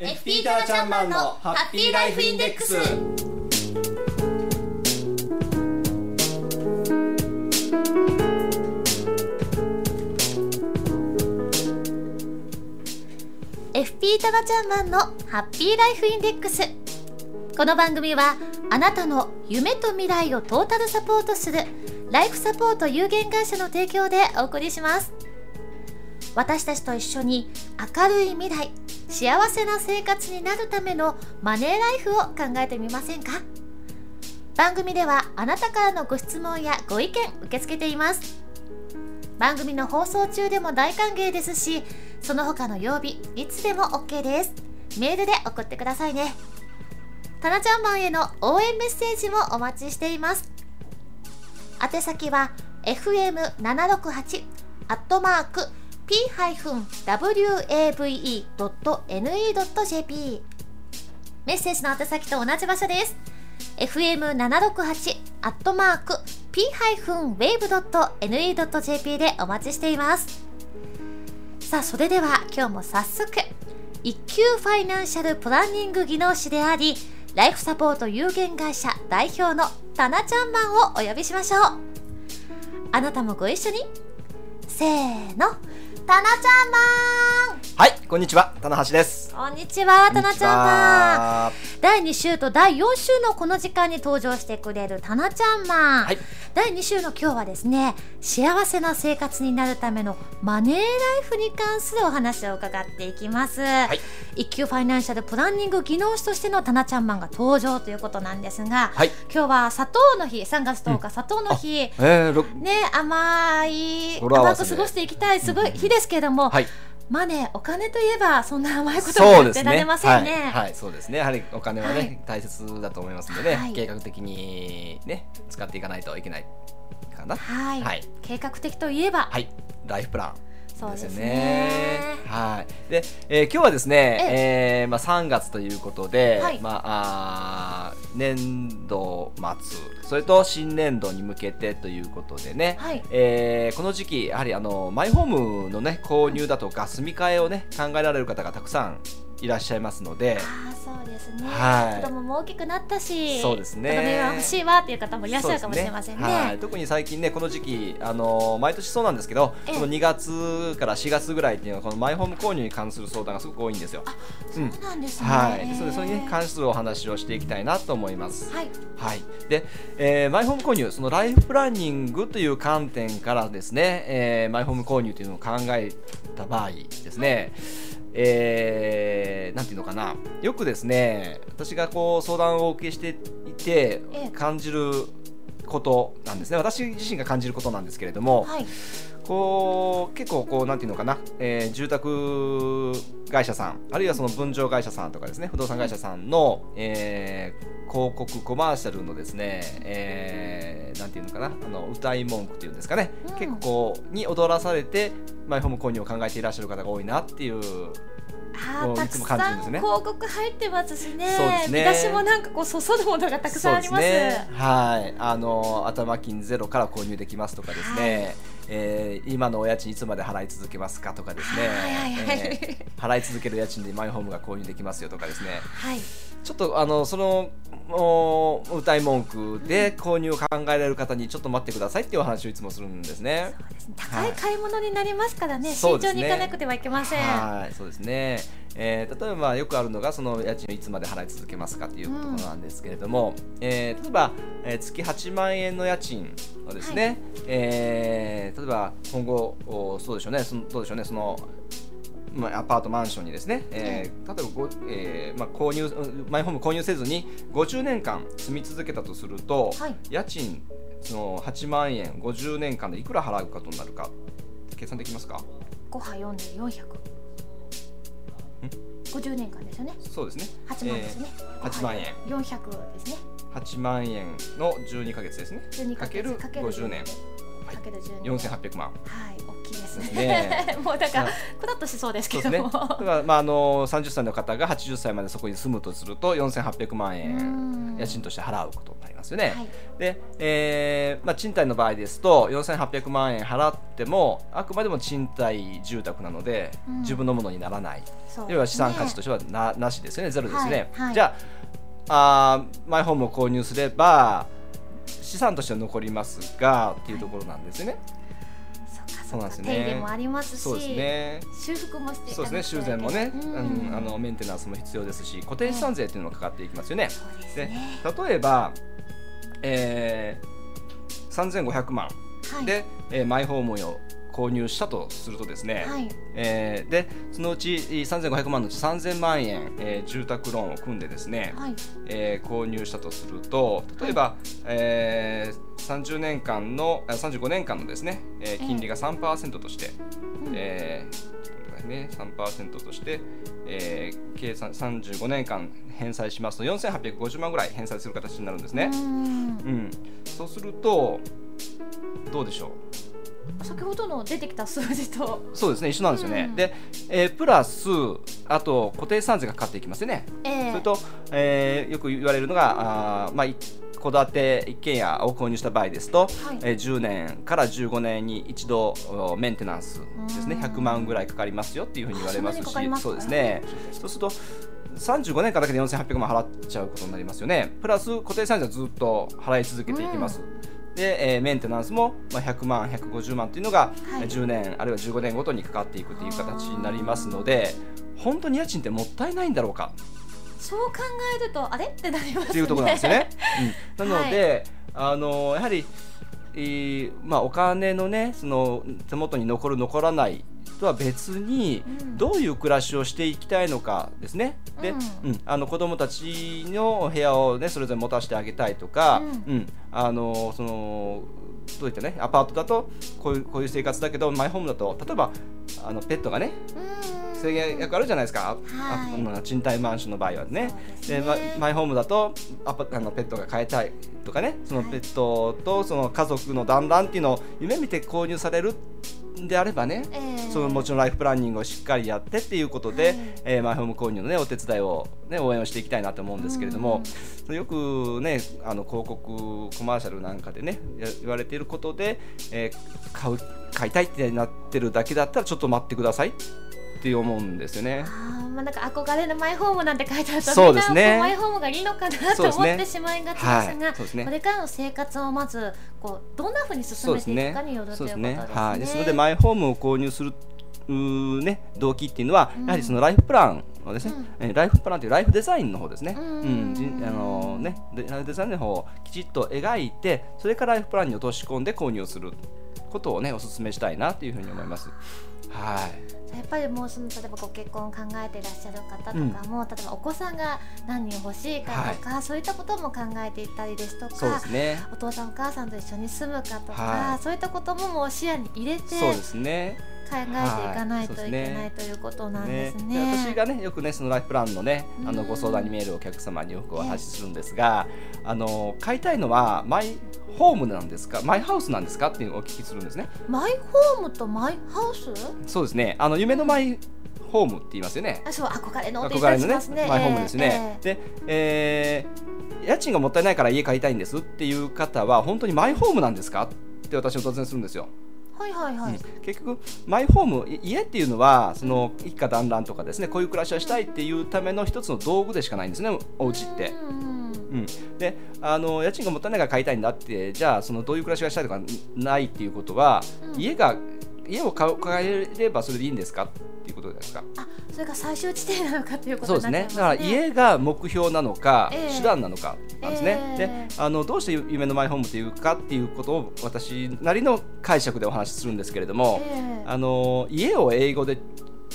FP タラちゃんマンのハッピーライフインデックス。FP タナちゃんマンのハッピーライフインデックス。この番組はあなたの夢と未来をトータルサポートするライフサポート有限会社の提供でお送りします。私たちと一緒に明るい未来幸せな生活になるためのマネーライフを考えてみませんか？番組ではあなたからのご質問やご意見受け付けています。番組の放送中でも大歓迎ですしその他の曜日いつでも OK です。メールで送ってくださいね。タナちゃんマンへの応援メッセージもお待ちしています。宛先は fm768 アットマーク p-wave.ne.jp メッセージの宛先と同じ場所です。fm768 アットマーク p-wave.ne.jp でお待ちしています。さあそれでは今日も早速一級ファイナンシャルプランニング技能士でありライフサポート有限会社代表のタナちゃんマンをお呼びしましょう。あなたもご一緒に。せーの。タナちゃんマンはいこんにちは。棚橋です。こんにちはタナちゃんマンん第2週と第4週のこの時間に登場してくれるタナちゃんマン、はい。第2週の今日はですね幸せな生活になるためのマネーライフに関するお話を伺っていきます、い。一級ファイナンシャルプランニング技能士としてのタナちゃんマンが登場ということなんですが、はい。今日は砂糖の日。3月10日、砂糖の日。えー、ろね甘い甘く過ごしていきたいすごい日ですけれども、はいマネーお金といえばそんな甘いことそうですね。もやってられませんね。はい、はいそうですね。やはりお金はね、はい。大切だと思いますのでね、はい。計画的にね使っていかないといけないかな。はい、はい。計画的といえば、はい。ライフプランですよね。はい。で、えー今日はですね、えーまあ3月ということで、はいまああー年度末、それと新年度に向けてということでね、はいえーこの時期やはりあのマイホームのね購入だとか住み替えをね考えられる方がたくさんいらっしゃいますので、ああそうですね、はい。子供も大きくなったしそうですね。子供が欲しいわっていう方もいらっしゃるかもしれませんね。そうですはい、特に最近ねこの時期あの毎年そうなんですけど、ええ。この2月から4月ぐらいっていうのはこのマイホーム購入に関する相談がすごく多いんですよ。うん。そうなんですね、はい、それそれにね関するお話をしていきたいなと思います。はい。はい、で、えーマイホーム購入そのライフプランニングという観点からですね、えーマイホーム購入というのを考えた場合ですね、えーなんていうのかな。よくですね私がこう相談をお受けしていてええ。感じることなんですね。私自身が感じることなんですけれども、はい。こう結構こうなんていうのかな、えー住宅会社さんあるいはその分譲会社さんとかですね不動産会社さんの、えー広告コマーシャルのですね、えーなんていうのかな。あの歌い文句っていうんですかね、うん。結構に踊らされてマイホーム購入を考えていらっしゃる方が多いなっていうあーたくもういつも感じるんですね。さん広告入ってますしね。そうですね。見出しもなんかこうそそるものがたくさんあります。すね、はい。あの頭金ゼロから購入できますとかですね、はい。えー今のお家賃いつまで払い続けますかとかですね、はいはいはい。えー払い続ける家賃でマイホームが購入できますよとかですね。はいちょっとあのそのお歌い文句で購入を考えられる方にちょっと待ってくださいっていうお話をいつもするんですね。そうですね。高い買い物になりますからね、慎そうですね。重に行かなくてはいけません。はい、そうですね。えー例えばまあよくあるのがその家賃をいつまで払い続けますかっていうことなんですけれども、えー例えば、えー月8万円の家賃をですね、はえー例えば今後おそうでしょうね、そのどうでしょうね、そのまあ、アパートマンションにですね、えー例えばご、えーまあ、購入うんマイホーム購入せずに50年間住み続けたとすると、はい。家賃その8万円50年間でいくら払うことになるか計算できますか？5波4で400 50年間ですよね。そうですね。8万ですね、えー8万円。400ですね。8万円の12ヶ月ですね。12かけるかける50年。かける124800万はい大きいですね。もうだからくらっとしそうですけど。ね。だからまああの30歳の方が80歳までそこに住むとすると4800万円家賃として払うことになりますよね。はい。で、えーまあ、賃貸の場合ですと4800万円払ってもあくまでも賃貸住宅なので、うん。自分のものにならない。要は資産価値としてはななしですよね。ゼロですね、はい。はい。じゃああーマイホームを購入すれば資産としては残りますがっていうところなんですよね、そっかそうなんですね。手入れもありますしそうですね。修復もしてそうですね。修繕もね、うん。あのメンテナンスも必要ですし固定資産税っていうのもかかっていきますよね、でね。例えば、えー、3500万。はい。で、えーマイホームを購入したとするとですね、はい。えーでそのうち3500万のうち3000万円、えー住宅ローンを組んでですね、はい。えー購入したとすると例えば、えー30年間のあ35年間のですね、えー金利が3%として、うん。えーね、3%として、えー計算35年間返済しますと4850万ぐらい返済する形になるんですね。う。ん。うん、そうするとどうでしょう？先ほどの出てきた数字と。そうですね一緒なんですよね。うん。で、えープラスあと固定資産税がかかっていきますよね。ええ。それと、えーよく言われるのがあーまあい戸建て一軒家を購入した場合ですと、はい。えー10年から15年に一度おメンテナンスですね。うん100万ぐらいかかりますよっていうふうに言われますしあそうですね。そうすると35年間だけで4800万払っちゃうことになりますよね。プラス固定資産税はずっと払い続けていきます、で、えーメンテナンスも、まあ、100万150万っていうのが、はい。えー10年あるいは15年ごとにかかっていくっていう形になりますので本当に家賃ってもったいないんだろうかそう考えるとあれ？ってなりますね。っていうところなんですよね。うん、なので、あのやはり、えーまあ、お金のねその手元に残る残らないとは別に、うん。どういう暮らしをしていきたいのかですね。で、ううん。んあの子供たちの部屋をねそれぞれ持たせてあげたいとか、ううん。あのそのどういったねアパートだとこういうこういう生活だけどマイホームだと例えばあのペットがねうん制限役あるじゃないですか、あはい。あ賃貸マンションの場合はね。ですでマイホームだとアパあのペットが飼いたいとかね。そのペットとその家族の団らんっていうのを夢見て購入されるんであればね、ええ。そのもちろんライフプランニングをしっかりやってっていうことで、はい。えーマイホーム購入の、ね、お手伝いを、ね、応援をしていきたいなと思うんですけれども、よくねあの広告コマーシャルなんかでねや言われていることで、えー買う買いたいってなってるだけだったらちょっと待ってくださいって思うんですよね。あーまあなんか憧れのマイホームなんて書いてあるとそうですね。マイホームがいいのかなと思ってしまいがちですはいが、そうですね。これからの生活をまずこうどんなふうに進めていくかによるということですね。はい、ですのでマイホームを購入するね、動機っていうのは、うん。やはりそのライフプランをですね、うん。えーライフプランというライフデザインの方ですね、ううん。んじあのねでライフデザインの方をきちっと描いてそれからライフプランに落とし込んで購入することをねお勧めしたいなというふうに思います。はい。やっぱりもうその例えばご結婚を考えていらっしゃる方とかも、例えばお子さんが何人欲しいかとか、そういったことも考えていったりですとかね。お父さんお母さんと一緒に住むかとか、はい。そういったことももう視野に入れてそうですね。考えていかないといけはいそうない。ということなんですでね。私がねよくねそのライフプランのねあのうん。ご相談にメールをお客様によくお話しするんですが、あの買いたいのはマイホームなんですか？マイハウスなんですか？っていうのをお聞きするんですね。マイホームとマイハウス？そうですね。あの夢のマイホームって言いますよね。あそう憧れの憧れのねねマイホームですね、えで、えー家賃がもったいないから家買いたいんですっていう方は本当にマイホームなんですか？って私を突然するんですよ、えはいはいはい、うん。結局マイホームい家っていうのはその一家団らんとかですねこういう暮らしをしたいっていうための一つの道具でしかないんですねお家って。うんうん。うん、であの家賃がもったいないから買いたいんだってじゃあそのどういう暮らしがしたいとかないっていうことは、うん。家が家を買えればそれでいいんですかっていうことですか。あそれが最終地点なのかということにですね。ね。だから家が目標なのか、ええ。手段なのかなんですね、ええ。であのどうして夢のマイホームというかっていうことを私なりの解釈でお話しするんですけれども、ええ。あの家を英語で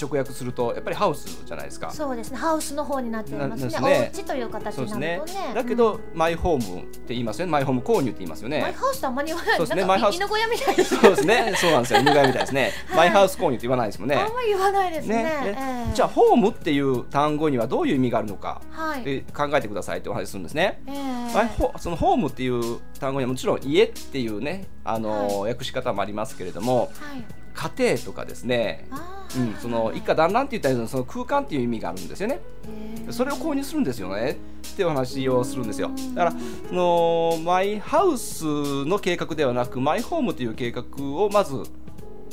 直訳するとやっぱりハウスじゃないですか。そうですね。ハウスの方になっていますね。すね。お家という形そうにですね。なるとねだけど、マイホームって言いますよね。マイホーム購入って言いますよね。うんマイハウスってあんまり言わない。そうですね。マイハウス犬小屋みたいです そうですね、そうなんですよ、犬飼いみたいですね。はい。マイハウス購入って言わないですもんね。あんまり言わないですね。ね。ええ。じゃあ、ホームっていう単語にはどういう意味があるのか、はい、で考えてくださいってお話しするんですね。ええ。マイホそのホームっていう単語にはもちろん家っていうね、あの訳し方もありますけれども、はい家庭とかですね、うん、その一家団らんって言ったようなその空間っていう意味があるんですよね。それを購入するんですよねっていうお話をするんですよ。だからそのマイハウスの計画ではなくマイホームという計画をまず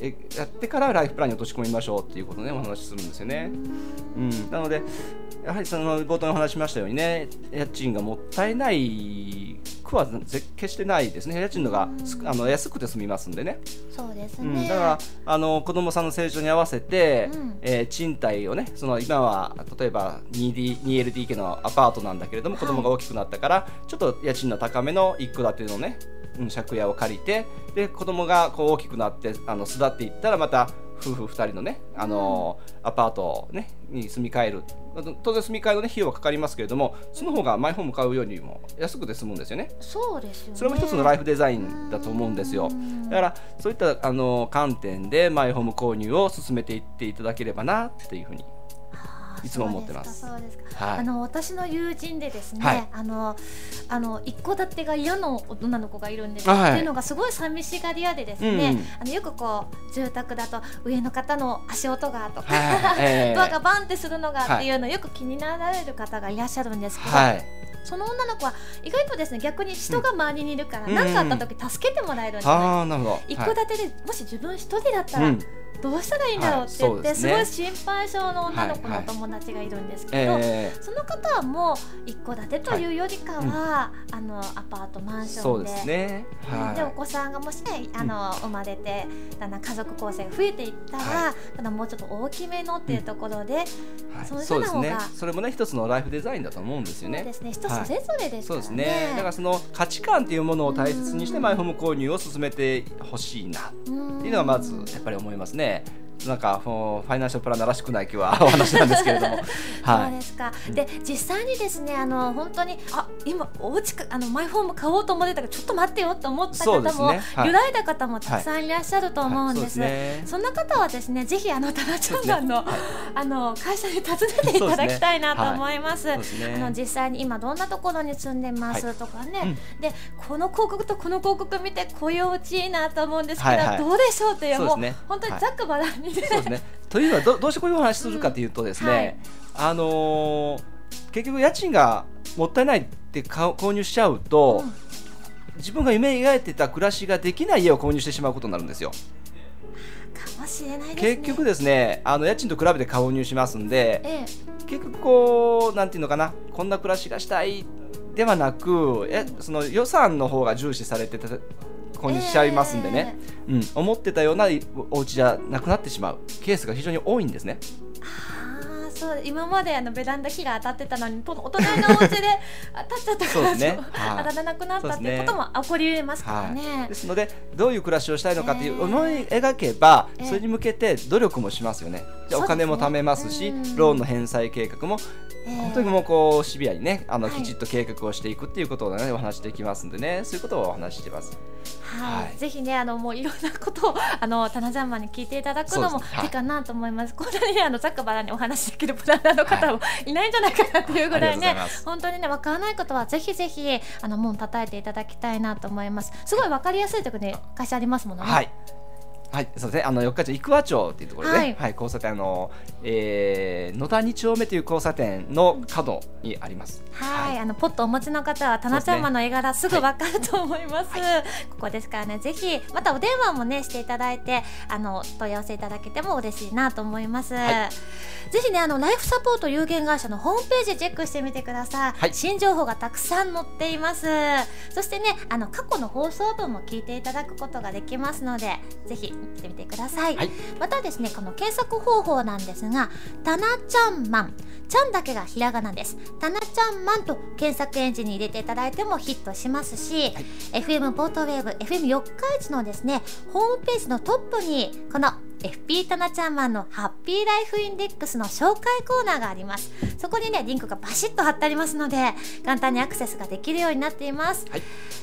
えやってからライフプランに落とし込みましょうっていうことをねお話しするんですよね。うん、なのでやはりその冒頭にお話ししましたようにね家賃がもったいないくはぜ決してないですね。家賃のがすあの安くて済みますんでね。そうですうん、ね、だからあの子供さんの成長に合わせて、うん。えー賃貸をねその今は例えば 2D 2LDK のアパートなんだけれども、はい。子供が大きくなったからちょっと家賃の高めの一戸建てのね、うん、借家を借りてで子供がこう大きくなってあの巣立っていったらまた夫婦2人のね、あのアパート、ね、に住み替える当然住み替えの、ね、費用はかかりますけれどもその方がマイホーム買うよりも安くて済むんですよね。そうですよねそれも一つのライフデザインだと思うんですよ。だからそういったあの観点でマイホーム購入を進めていっていただければなっていうふうに。いつも思ってます。そうですか。あの私の友人でですね、はい。あのあの一戸建てが嫌の女の子がいるんです、はい。っていうのがすごい寂しがり屋でですね、うんあのよくこう住宅だと上の方の足音がとか、はいええドアがバンってするのがはいっていうのをよく気になられる方がいらっしゃるんですけど、はい。その女の子は意外とですね逆に人が周りにいるからうん。何、かあった時助けてもらえるんじゃない。一戸建てでもし自分一人だったらうんどうしたらいいんだろうって言って、すごい心配性の女の子のお友達がいるんですけど、えその方はもう一戸建てというよりかは、あのアパートマンーションで。そうですね。でおは子さんがもしねあの、生まれてだんだん家族構成が増えていったら、はただもうちょっと大きめのっていうところで、い。はい。そういうそうな方が。それもね一つのライフデザインだと思うんですよね。そうで。すね人それぞれですそうからね。ですね。だからその価値観っていうものを大切にしてうんマイホーム購入を進めてほしいなっうんていうのはまずやっぱり思いますね。なんかファイナンシャルプランナーらしくない今日は お話なんですけれども、そ うはい。ですか。で実際にですねあの本当にあ今お家かあのマイホーム買おうと思ってたけどちょっと待ってよと思った方も、ね。はい。揺らいだ方もたくさんいらっしゃると思うんです。はい。そうですね。そんな方はですねぜひあのタナちゃんさんの、ね。あの会社に訪ねていただきたいなと思います。あの実際に今どんなところに住んでますとかね、うん。でこの広告とこの広告見てこういうお家いいなと思うんですけど、はいはい。どうでしょうっていうもう本当にざっくばらんにね、そうですね。というのはどどうしてこういうお話するかというとですね、うんはいあのー結局家賃がもったいないって購入しちゃうと、うん自分が夢描いてた暮らしができない家を購入してしまうことになるんですよ。かもしれないね。結局ですね、あの家賃と比べて購入しますんで、ええ結局こうなんていうのかな、こんな暮らしがしたいではなく、えその予算の方が重視されてて購入しちゃいますんでね、うん、思ってたようなお家じゃなくなってしまう。ケースが非常に多いんですね。ああそう今まであのベランダ火が当たってたのにとお隣のお家で 当たっちゃったからね。はい。当たらなくなったっていうことも起こり得ますからね。はい、ですのでどういう暮らしをしたいのかっていえーう思い描けば、えーそれに向けて努力もしますよね。じゃあお金も貯めますしねうん。ローンの返済計画もええ。本当にもうこうシビアにねあのはい。きちっと計画をしていくっていうことをねお話しできますんでね。そういうことをお話ししてます。はい、はいぜひねあのもういろんなことを あのタナジャンマンに聞いていただくのもいいいかなと思います。こんなにねあのざっくばらんにお話しできるプランナーの方もいないんじゃないかなっていうぐらいねます本当にねわからないことはぜひぜひあの門叩いていただきたいなと思います。すごいわかりやすいところに会社ありますものね。はいはい、そうですね。あの四日市生和町っていうところで、ね、ははいい、交差点あの、えー、野田二丁目という交差点の角にあります。はい、あのポットお持ちの方はタナちゃんマンの絵柄すぐわかると思います。ここですからね、ぜひまたお電話もねしていただいて、あの問い合わせいただけても嬉しいなと思います。はぜひねあのライフサポート有限会社のホームページチェックしてみてください。はい新情報がたくさん載っています。そしてねあの過去の放送分も聞いていただくことができますので、ぜひ見てみてください。はい。またですねこの検索方法なんですが「タナちゃんマン」「ちゃん」だけがひらがなです「タナちゃんマン」と検索エンジンに入れていただいてもヒットしますし、FM ポートウェーブ FM 四日市のですねホームページのトップにこの FP タナちゃんマンのハッピーライフインデックスの紹介コーナーがあります。そこにねリンクがバシッと貼ってありますので簡単にアクセスができるようになっています、はい。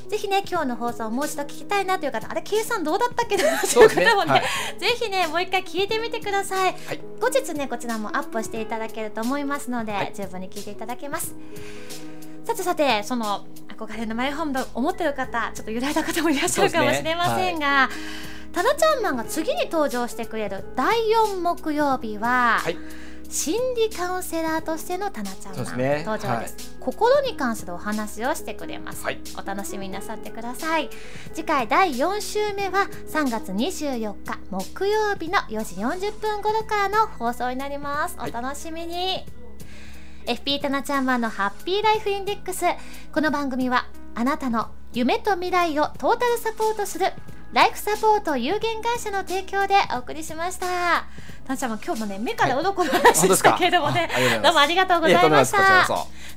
ぜひね今日の放送をもう一度聞きたいなという方あれ計算どうだったっけな？とそですねいうう方もね。はい。ぜひねもう一回聞いてみてください、はい。後日ねこちらもアップしていただけると思いますので、はい。十分に聞いていただけます。さてさてその憧れのマイホームと思ってる方ちょっと揺らいだ方もいらっしゃるかもしれませんが、タナちゃんマンが次に登場してくれる第4木曜日は、はい。心理カウンセラーとしてのタナちゃんマン、登場です、心に関するお話をしてくれます、はい。お楽しみになさってください。次回第4週目は3月24日木曜日の4時40分頃からの放送になります、はい。お楽しみに。FP タナちゃんマンのハッピーライフインデックス。この番組はあなたの夢と未来をトータルサポートするライフサポート有限会社の提供でお送りしました。タナちゃんも今日もね目から鱗の話でしたけれどもね、ありがとうございどうもありがとうございました。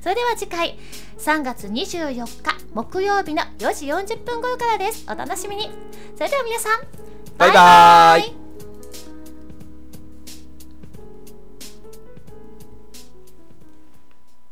そ。れでは次回3月24日木曜日の4時40分頃からです。お楽しみに。それでは皆さんバイバーイ